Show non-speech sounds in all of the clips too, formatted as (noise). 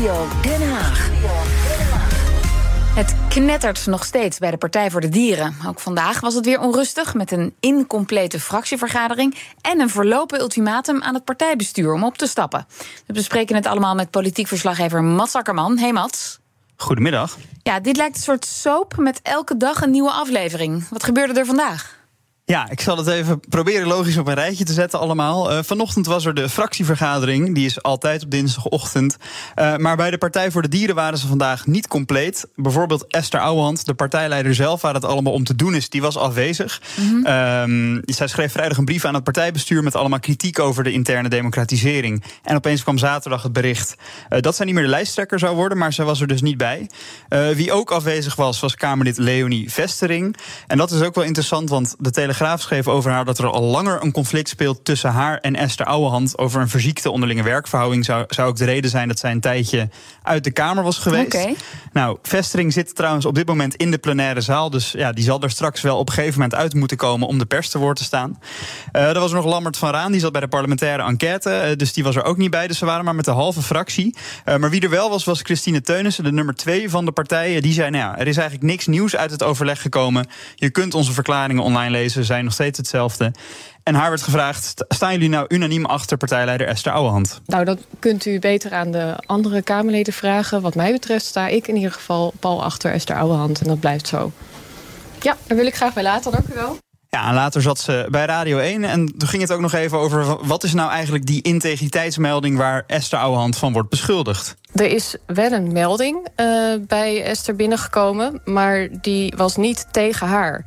Studio Den Haag. Het knettert nog steeds bij de Partij voor de Dieren. Ook vandaag was het weer onrustig met een incomplete fractievergadering en een verlopen ultimatum aan het partijbestuur om op te stappen. We bespreken het allemaal met politiek verslaggever Mats Akkerman. Hey Mats. Goedemiddag. Ja, dit lijkt een soort soap met elke dag een nieuwe aflevering. Wat gebeurde er vandaag? Ja, ik zal het even proberen logisch op een rijtje te zetten allemaal. Uh, vanochtend was er de fractievergadering. Die is altijd op dinsdagochtend. Uh, maar bij de Partij voor de Dieren waren ze vandaag niet compleet. Bijvoorbeeld Esther Ouwehand, de partijleider zelf... waar het allemaal om te doen is, die was afwezig. Mm -hmm. zij schreef vrijdag een brief aan het partijbestuur... met allemaal kritiek over de interne democratisering. En opeens kwam zaterdag het bericht... Uh, dat zij niet meer de lijsttrekker zou worden, maar zij was er dus niet bij. wie ook afwezig was, was Kamerlid Leonie Vestering. En dat is ook wel interessant, want de Telegraaf Telegraaf schreef over haar dat er al langer een conflict speelt tussen haar en Esther Ouwehand over een verziekte onderlinge werkverhouding. Zou, zou ook de reden zijn dat zij een tijdje uit de Kamer was geweest. Okay. Nou, Vestering zit trouwens op dit moment in de plenaire zaal. Dus ja, die zal er straks wel op een gegeven moment uit moeten komen om de pers te woord te staan. Uh, er was nog Lambert van Raan, die zat bij de parlementaire enquête. Uh, dus die was er ook niet bij. Dus ze waren maar met de halve fractie. Uh, maar wie er wel was, was Christine Teunissen, de nummer twee van de partijen. Die zei: Nou ja, er is eigenlijk niks nieuws uit het overleg gekomen. Je kunt onze verklaringen online lezen zijn nog steeds hetzelfde. En haar werd gevraagd: staan jullie nou unaniem achter partijleider Esther Ouwehand? Nou, dat kunt u beter aan de andere Kamerleden vragen. Wat mij betreft sta ik in ieder geval pal achter Esther Ouwehand. En dat blijft zo. Ja, daar wil ik graag bij laten. Dank u wel. Ja, en later zat ze bij Radio 1 en toen ging het ook nog even over... wat is nou eigenlijk die integriteitsmelding waar Esther Ouwehand van wordt beschuldigd? Er is wel een melding uh, bij Esther binnengekomen, maar die was niet tegen haar.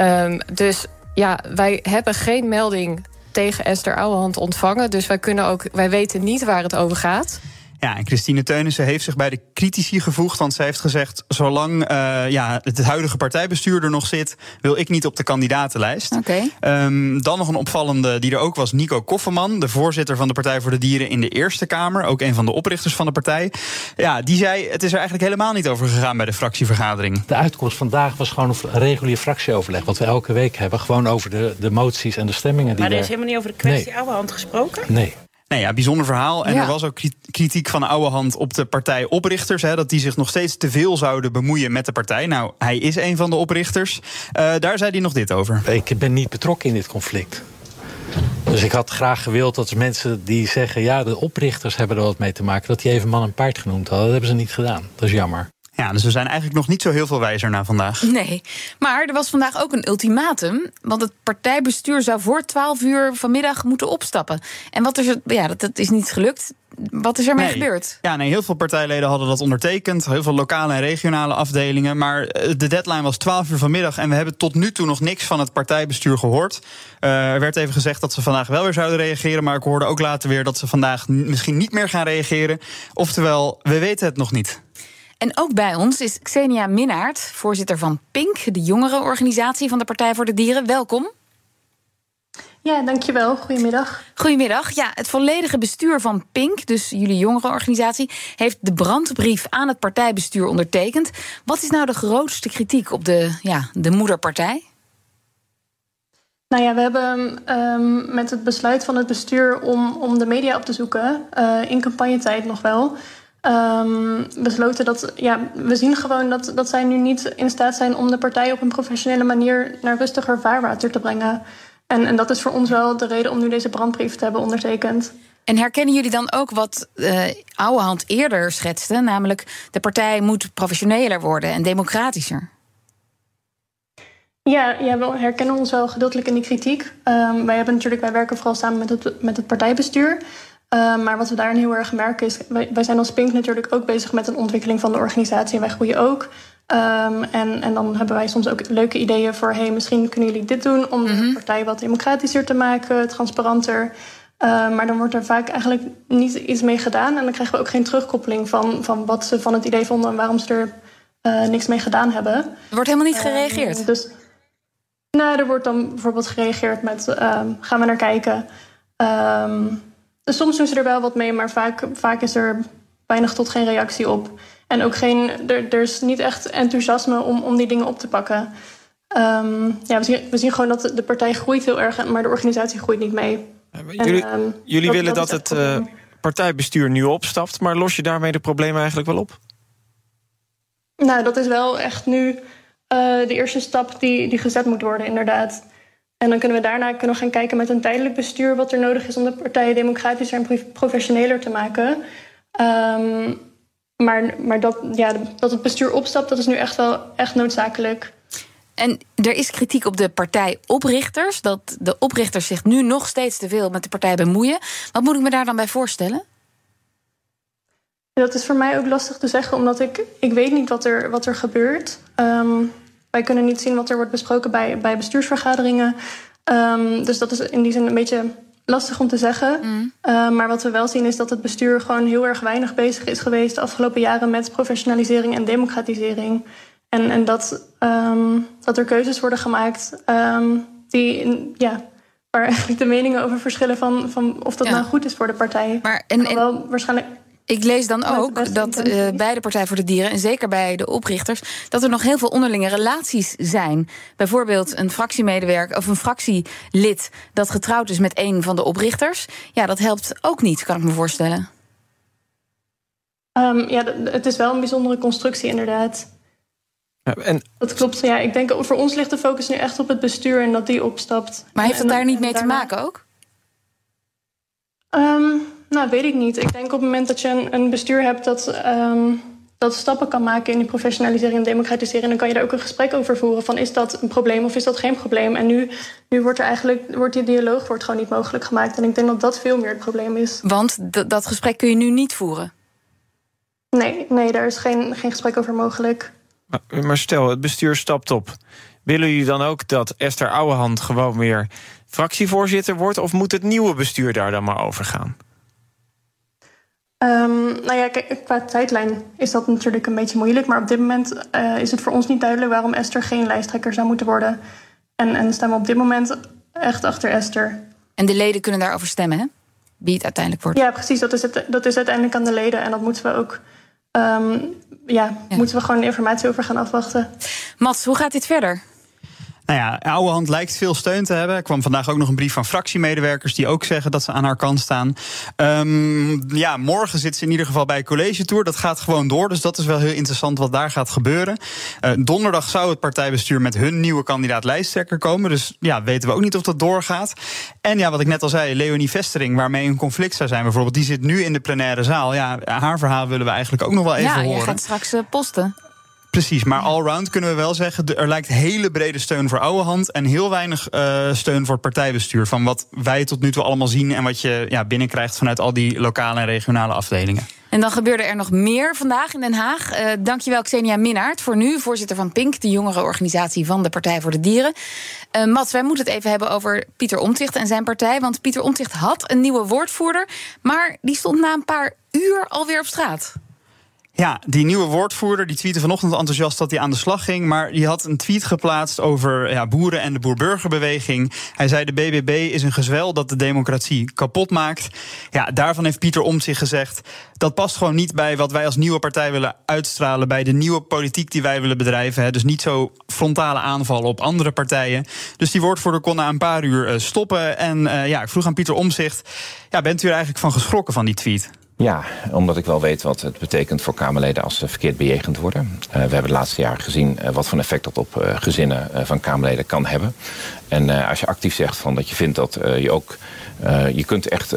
Um, dus ja, wij hebben geen melding tegen Esther Ouwehand ontvangen. Dus wij, kunnen ook, wij weten niet waar het over gaat. Ja, en Christine Teunissen heeft zich bij de critici gevoegd. Want zij heeft gezegd: zolang uh, ja, het huidige partijbestuur er nog zit, wil ik niet op de kandidatenlijst. Okay. Um, dan nog een opvallende die er ook was: Nico Kofferman, de voorzitter van de Partij voor de Dieren in de Eerste Kamer. Ook een van de oprichters van de partij. Ja, die zei: het is er eigenlijk helemaal niet over gegaan bij de fractievergadering. De uitkomst vandaag was gewoon een regulier fractieoverleg. Wat we elke week hebben. Gewoon over de, de moties en de stemmingen. Die maar er is helemaal niet over de kwestie nee. Ouwehand gesproken? Nee. Nee, ja, bijzonder verhaal. En ja. er was ook kritiek van de oude hand op de partijoprichters. Hè, dat die zich nog steeds te veel zouden bemoeien met de partij. Nou, hij is een van de oprichters. Uh, daar zei hij nog dit over. Ik ben niet betrokken in dit conflict. Dus ik had graag gewild dat mensen die zeggen... ja, de oprichters hebben er wat mee te maken... dat die even man en paard genoemd hadden. Dat hebben ze niet gedaan. Dat is jammer. Ja, dus we zijn eigenlijk nog niet zo heel veel wijzer na vandaag. Nee, maar er was vandaag ook een ultimatum. Want het partijbestuur zou voor 12 uur vanmiddag moeten opstappen. En wat is er, ja, dat, dat is niet gelukt. Wat is ermee nee. gebeurd? Ja, nee, heel veel partijleden hadden dat ondertekend. Heel veel lokale en regionale afdelingen. Maar de deadline was 12 uur vanmiddag. En we hebben tot nu toe nog niks van het partijbestuur gehoord. Uh, er werd even gezegd dat ze vandaag wel weer zouden reageren. Maar ik hoorde ook later weer dat ze vandaag misschien niet meer gaan reageren. Oftewel, we weten het nog niet. En ook bij ons is Xenia Minnaert, voorzitter van PINK, de jongerenorganisatie van de Partij voor de Dieren. Welkom. Ja, dankjewel. Goedemiddag. Goedemiddag. Ja, het volledige bestuur van PINK, dus jullie jongerenorganisatie, heeft de brandbrief aan het partijbestuur ondertekend. Wat is nou de grootste kritiek op de, ja, de moederpartij? Nou ja, we hebben um, met het besluit van het bestuur om, om de media op te zoeken, uh, in campagnetijd nog wel, um, besloten dat ja, we zien gewoon dat, dat zij nu niet in staat zijn om de partij op een professionele manier naar rustiger vaarwater te brengen. En, en dat is voor ons wel de reden om nu deze brandbrief te hebben ondertekend. En herkennen jullie dan ook wat uh, Ouwehand eerder schetste, namelijk de partij moet professioneler worden en democratischer? Ja, ja, we herkennen ons wel gedeeltelijk in die kritiek. Um, wij, hebben natuurlijk, wij werken vooral samen met het, met het partijbestuur. Uh, maar wat we daarin heel erg merken is, wij, wij, zijn als Pink natuurlijk ook bezig met een ontwikkeling van de organisatie en wij groeien ook. Um, en, en dan hebben wij soms ook leuke ideeën voor, hey, misschien kunnen jullie dit doen om mm -hmm. de partij wat democratischer te maken, transparanter. Uh, maar dan wordt er vaak eigenlijk niet iets mee gedaan en dan krijgen we ook geen terugkoppeling van, van wat ze van het idee vonden en waarom ze er uh, niks mee gedaan hebben. Er wordt helemaal niet gereageerd. Dus, nou, er wordt dan bijvoorbeeld gereageerd met, gaan we naar kijken. Um, Dus soms doen ze er wel wat mee, maar vaak, vaak is er weinig tot geen reactie op. En ook geen, er, er is niet echt enthousiasme om, om die dingen op te pakken. Um, ja, we, zien, we zien gewoon dat de partij groeit heel erg, maar de organisatie groeit niet mee. Jullie, en, um, jullie dat, willen dat, dat het uh, partijbestuur nu opstapt. Maar los je daarmee de problemen eigenlijk wel op? Nou, dat is wel echt nu uh, de eerste stap die, die gezet moet worden, inderdaad. En dan kunnen we daarna kunnen we gaan kijken met een tijdelijk bestuur wat er nodig is om de partijen democratischer en professioneler te maken. Um, maar maar dat, ja, dat het bestuur opstapt, dat is nu echt wel echt noodzakelijk. En er is kritiek op de partijoprichters. Dat de oprichters zich nu nog steeds te veel met de partij bemoeien. Wat moet ik me daar dan bij voorstellen? Dat is voor mij ook lastig te zeggen, omdat ik, ik weet niet wat er, wat er gebeurt. Um, wij kunnen niet zien wat er wordt besproken bij, bij bestuursvergaderingen. Um, dus dat is in die zin een beetje lastig om te zeggen. Mm. Uh, maar wat we wel zien is dat het bestuur gewoon heel erg weinig bezig is geweest de afgelopen jaren met professionalisering en democratisering. En, en dat, um, dat er keuzes worden gemaakt um, die, ja, waar eigenlijk de meningen over verschillen van, van of dat ja. nou goed is voor de partij. Maar en, en wel waarschijnlijk ik lees dan ook dat uh, bij de Partij voor de Dieren, en zeker bij de oprichters, dat er nog heel veel onderlinge relaties zijn. Bijvoorbeeld een fractiemedewerker of een fractielid dat getrouwd is met een van de oprichters. Ja, dat helpt ook niet, kan ik me voorstellen. Um, ja, het is wel een bijzondere constructie, inderdaad. Ja, en... Dat klopt. Ja, ik denk voor ons ligt de focus nu echt op het bestuur en dat die opstapt. Maar heeft het daar niet mee te maken ook? Um, nou, weet ik niet. Ik denk op het moment dat je een, een bestuur hebt dat, um, dat stappen kan maken in die professionalisering en democratisering, dan kan je daar ook een gesprek over voeren van is dat een probleem of is dat geen probleem. En nu, nu wordt er eigenlijk wordt die dialoog wordt gewoon niet mogelijk gemaakt. En ik denk dat dat veel meer het probleem is. Want dat gesprek kun je nu niet voeren? Nee, nee daar is geen, geen gesprek over mogelijk. Maar, maar stel, het bestuur stapt op. Willen jullie dan ook dat Esther Ouwehand gewoon weer fractievoorzitter wordt? Of moet het nieuwe bestuur daar dan maar over gaan? Um, nou ja, kijk, qua tijdlijn is dat natuurlijk een beetje moeilijk. Maar op dit moment uh, is het voor ons niet duidelijk waarom Esther geen lijsttrekker zou moeten worden. En, en staan we op dit moment echt achter Esther. En de leden kunnen daarover stemmen, hè? Wie het uiteindelijk wordt. Ja, precies. Dat is, het, dat is uiteindelijk aan de leden. En dat moeten we ook. Um, ja, ja, moeten we gewoon informatie over gaan afwachten. Mats, hoe gaat dit verder? Nou ja, Ouwehand lijkt veel steun te hebben. Er kwam vandaag ook nog een brief van fractiemedewerkers die ook zeggen dat ze aan haar kant staan. Um, ja, morgen zit ze in ieder geval bij college tour. Dat gaat gewoon door. Dus dat is wel heel interessant wat daar gaat gebeuren. Uh, donderdag zou het partijbestuur met hun nieuwe kandidaat lijsttrekker komen. Dus ja, weten we ook niet of dat doorgaat. En ja, wat ik net al zei, Leonie Vestering, waarmee een conflict zou zijn bijvoorbeeld, die zit nu in de plenaire zaal. Ja, haar verhaal willen we eigenlijk ook nog wel even horen. Ja, je gaat straks uh, posten. Precies, maar allround kunnen we wel zeggen... er lijkt hele brede steun voor Ouwehand... en heel weinig uh, steun voor het partijbestuur... van wat wij tot nu toe allemaal zien... en wat je ja, binnenkrijgt vanuit al die lokale en regionale afdelingen. En dan gebeurde er nog meer vandaag in Den Haag. Uh, dankjewel Xenia Minnaert voor nu, voorzitter van PINK... de jongere organisatie van de Partij voor de Dieren. Uh, Mats, wij moeten het even hebben over Pieter Omtzigt en zijn partij... want Pieter Omtzigt had een nieuwe woordvoerder... maar die stond na een paar uur alweer op straat. Ja, die nieuwe woordvoerder die tweette vanochtend enthousiast dat hij aan de slag ging. Maar die had een tweet geplaatst over ja, boeren en de boerburgerbeweging. Hij zei: De BBB is een gezwel dat de democratie kapot maakt. Ja, daarvan heeft Pieter Omt zich gezegd. Dat past gewoon niet bij wat wij als nieuwe partij willen uitstralen. Bij de nieuwe politiek die wij willen bedrijven. Hè. Dus niet zo frontale aanvallen op andere partijen. Dus die woordvoerder kon na een paar uur uh, stoppen. En uh, ja, ik vroeg aan Pieter Omzicht: ja, Bent u er eigenlijk van geschrokken van die tweet? Ja, omdat ik wel weet wat het betekent voor Kamerleden als ze verkeerd bejegend worden. Uh, we hebben de laatste jaren gezien uh, wat voor effect dat op uh, gezinnen van Kamerleden kan hebben. En als je actief zegt van dat je vindt dat je ook. je kunt echt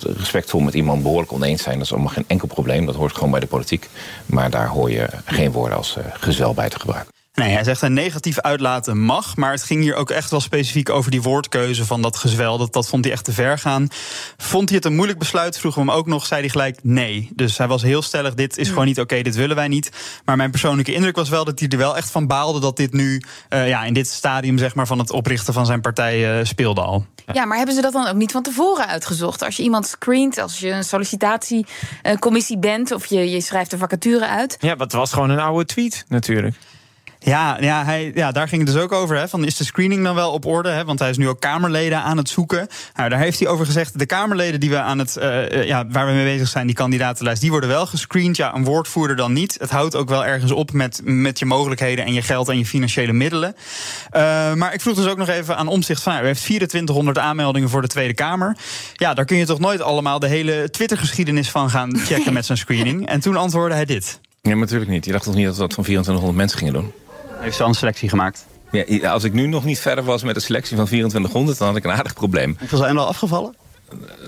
respectvol met iemand behoorlijk oneens zijn. Dat is allemaal geen enkel probleem. Dat hoort gewoon bij de politiek. Maar daar hoor je geen woorden als gezwel bij te gebruiken. Nee, hij zegt een negatief uitlaten mag. Maar het ging hier ook echt wel specifiek over die woordkeuze van dat gezwel. Dat, dat vond hij echt te ver gaan. Vond hij het een moeilijk besluit? Vroegen we hem ook nog. Zei hij gelijk nee. Dus hij was heel stellig. Dit is gewoon niet oké. dit willen wij niet. Maar mijn persoonlijke indruk was wel dat hij er wel echt van baalde. dat dit nu uh, ja, in dit stadium zeg maar, van het oprichten van zijn partij uh, speelde al. Ja. maar hebben ze dat dan ook niet van tevoren uitgezocht? Als je iemand screent, als je een sollicitatiecommissie bent. of je, je schrijft een vacature uit. Ja, wat was gewoon een oude tweet natuurlijk. Ja, ja, hij, ja, daar ging het dus ook over. Hè, van is de screening dan wel op orde? Hè, want hij is nu ook Kamerleden aan het zoeken. Nou, daar heeft hij over gezegd: de Kamerleden die we aan het, uh, ja, waar we mee bezig zijn, die kandidatenlijst, die worden wel gescreend. Ja, een woordvoerder dan niet. Het houdt ook wel ergens op met, met je mogelijkheden en je geld en je financiële middelen. Uh, maar ik vroeg dus ook nog even aan omzicht van: u heeft 2400 aanmeldingen voor de Tweede Kamer. Ja, daar kun je toch nooit allemaal de hele Twitter-geschiedenis van gaan checken (laughs) met zijn screening. En toen antwoordde hij dit. Ja, natuurlijk niet. Je dacht toch niet dat we dat van 2400 mensen gingen doen? Heeft ze al een selectie gemaakt? Ja, als ik nu nog niet verder was met de selectie van 2400, dan had ik een aardig probleem. Hoeveel zijn er al afgevallen?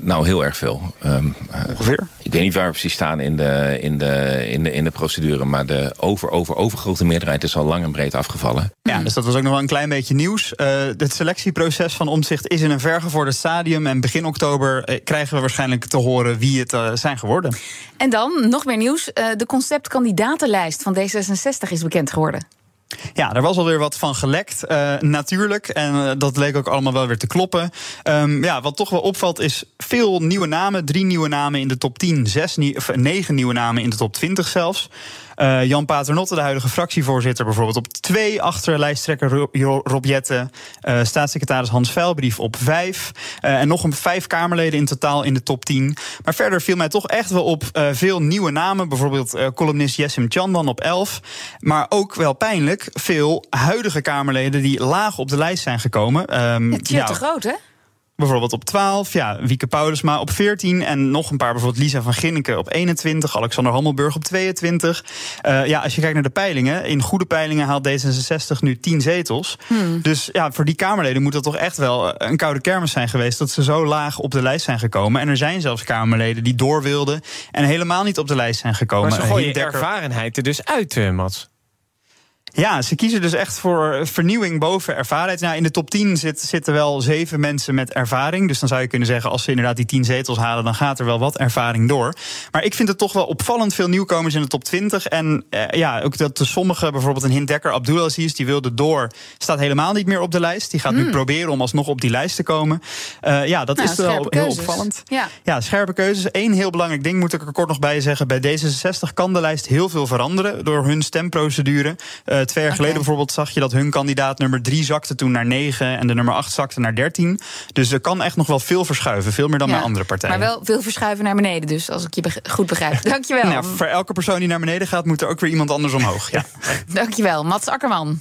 Nou, heel erg veel. Um, Ongeveer? Ik weet niet waar we precies staan in de, in de, in de, in de procedure. Maar de over, over, overgrote meerderheid is al lang en breed afgevallen. Ja, dus dat was ook nog wel een klein beetje nieuws. Uh, het selectieproces van Omzicht is in een vergevorderd stadium. En begin oktober uh, krijgen we waarschijnlijk te horen wie het uh, zijn geworden. En dan, nog meer nieuws. de conceptkandidatenlijst van D66 is bekend geworden. Ja, er was alweer wat van gelekt, uh, natuurlijk. En uh, dat leek ook allemaal wel weer te kloppen. Um, ja, wat toch wel opvalt is veel nieuwe namen. Drie nieuwe namen in de top 10, zes nie of negen nieuwe namen in de top 20 zelfs. Uh, Jan Paternotte, de huidige fractievoorzitter, bijvoorbeeld op twee. Achter lijsttrekker Rob Jette, uh, staatssecretaris Hans Veilbrief op vijf. Uh, en nog een vijf Kamerleden in totaal in de top 10. Maar verder viel mij toch echt wel op veel nieuwe namen. Bijvoorbeeld columnist Jessim Chandan op 11. Maar ook wel pijnlijk veel huidige Kamerleden die laag op de lijst zijn gekomen. Um, het is ja, te groot, hè? Bijvoorbeeld op 12, ja, Wieke Paulusma op 14. En nog een paar, bijvoorbeeld Lisa van Ginneke op 21. Alexander Hammelburg op 22. Uh, ja, als je kijkt naar de peilingen. In goede peilingen haalt D66 nu 10 zetels. Hmm. Dus ja, voor die Kamerleden moet dat toch echt wel een koude kermis zijn geweest. Dat ze zo laag op de lijst zijn gekomen. En er zijn zelfs Kamerleden die door wilden. En helemaal niet op de lijst zijn gekomen. Maar ze gooien ervarenheid er dus uit, uh, Mats. Ja, ze kiezen dus echt voor vernieuwing boven ervaring. Nou, in de top 10 zit, zitten wel zeven mensen met ervaring. Dus dan zou je kunnen zeggen, als ze inderdaad die 10 zetels halen, dan gaat er wel wat ervaring door. Maar ik vind het toch wel opvallend veel nieuwkomers in de top 20. En eh, ja, ook dat de sommige, bijvoorbeeld een Hindekker Abdulaziz, die wilde door, staat helemaal niet meer op de lijst. Die gaat nu hmm. proberen om alsnog op die lijst te komen. Uh, ja, dat nou, is wel heel opvallend. Ja. ja, scherpe keuzes. Eén heel belangrijk ding moet ik er kort nog bij zeggen. Bij D66 kan de lijst heel veel veranderen door hun stemprocedure. Uh, twee jaar geleden bijvoorbeeld zag je dat hun kandidaat nummer 3 zakte toen naar 9 en de nummer 8 zakte naar 13. Dus er kan echt nog wel veel verschuiven, veel meer dan bij andere partijen. Maar wel veel verschuiven naar beneden, dus als ik je goed begrijp. (laughs) Dankjewel. Nou, voor elke persoon die naar beneden gaat, moet er ook weer iemand anders omhoog. Ja. (laughs) Dankjewel, Mats Akkerman.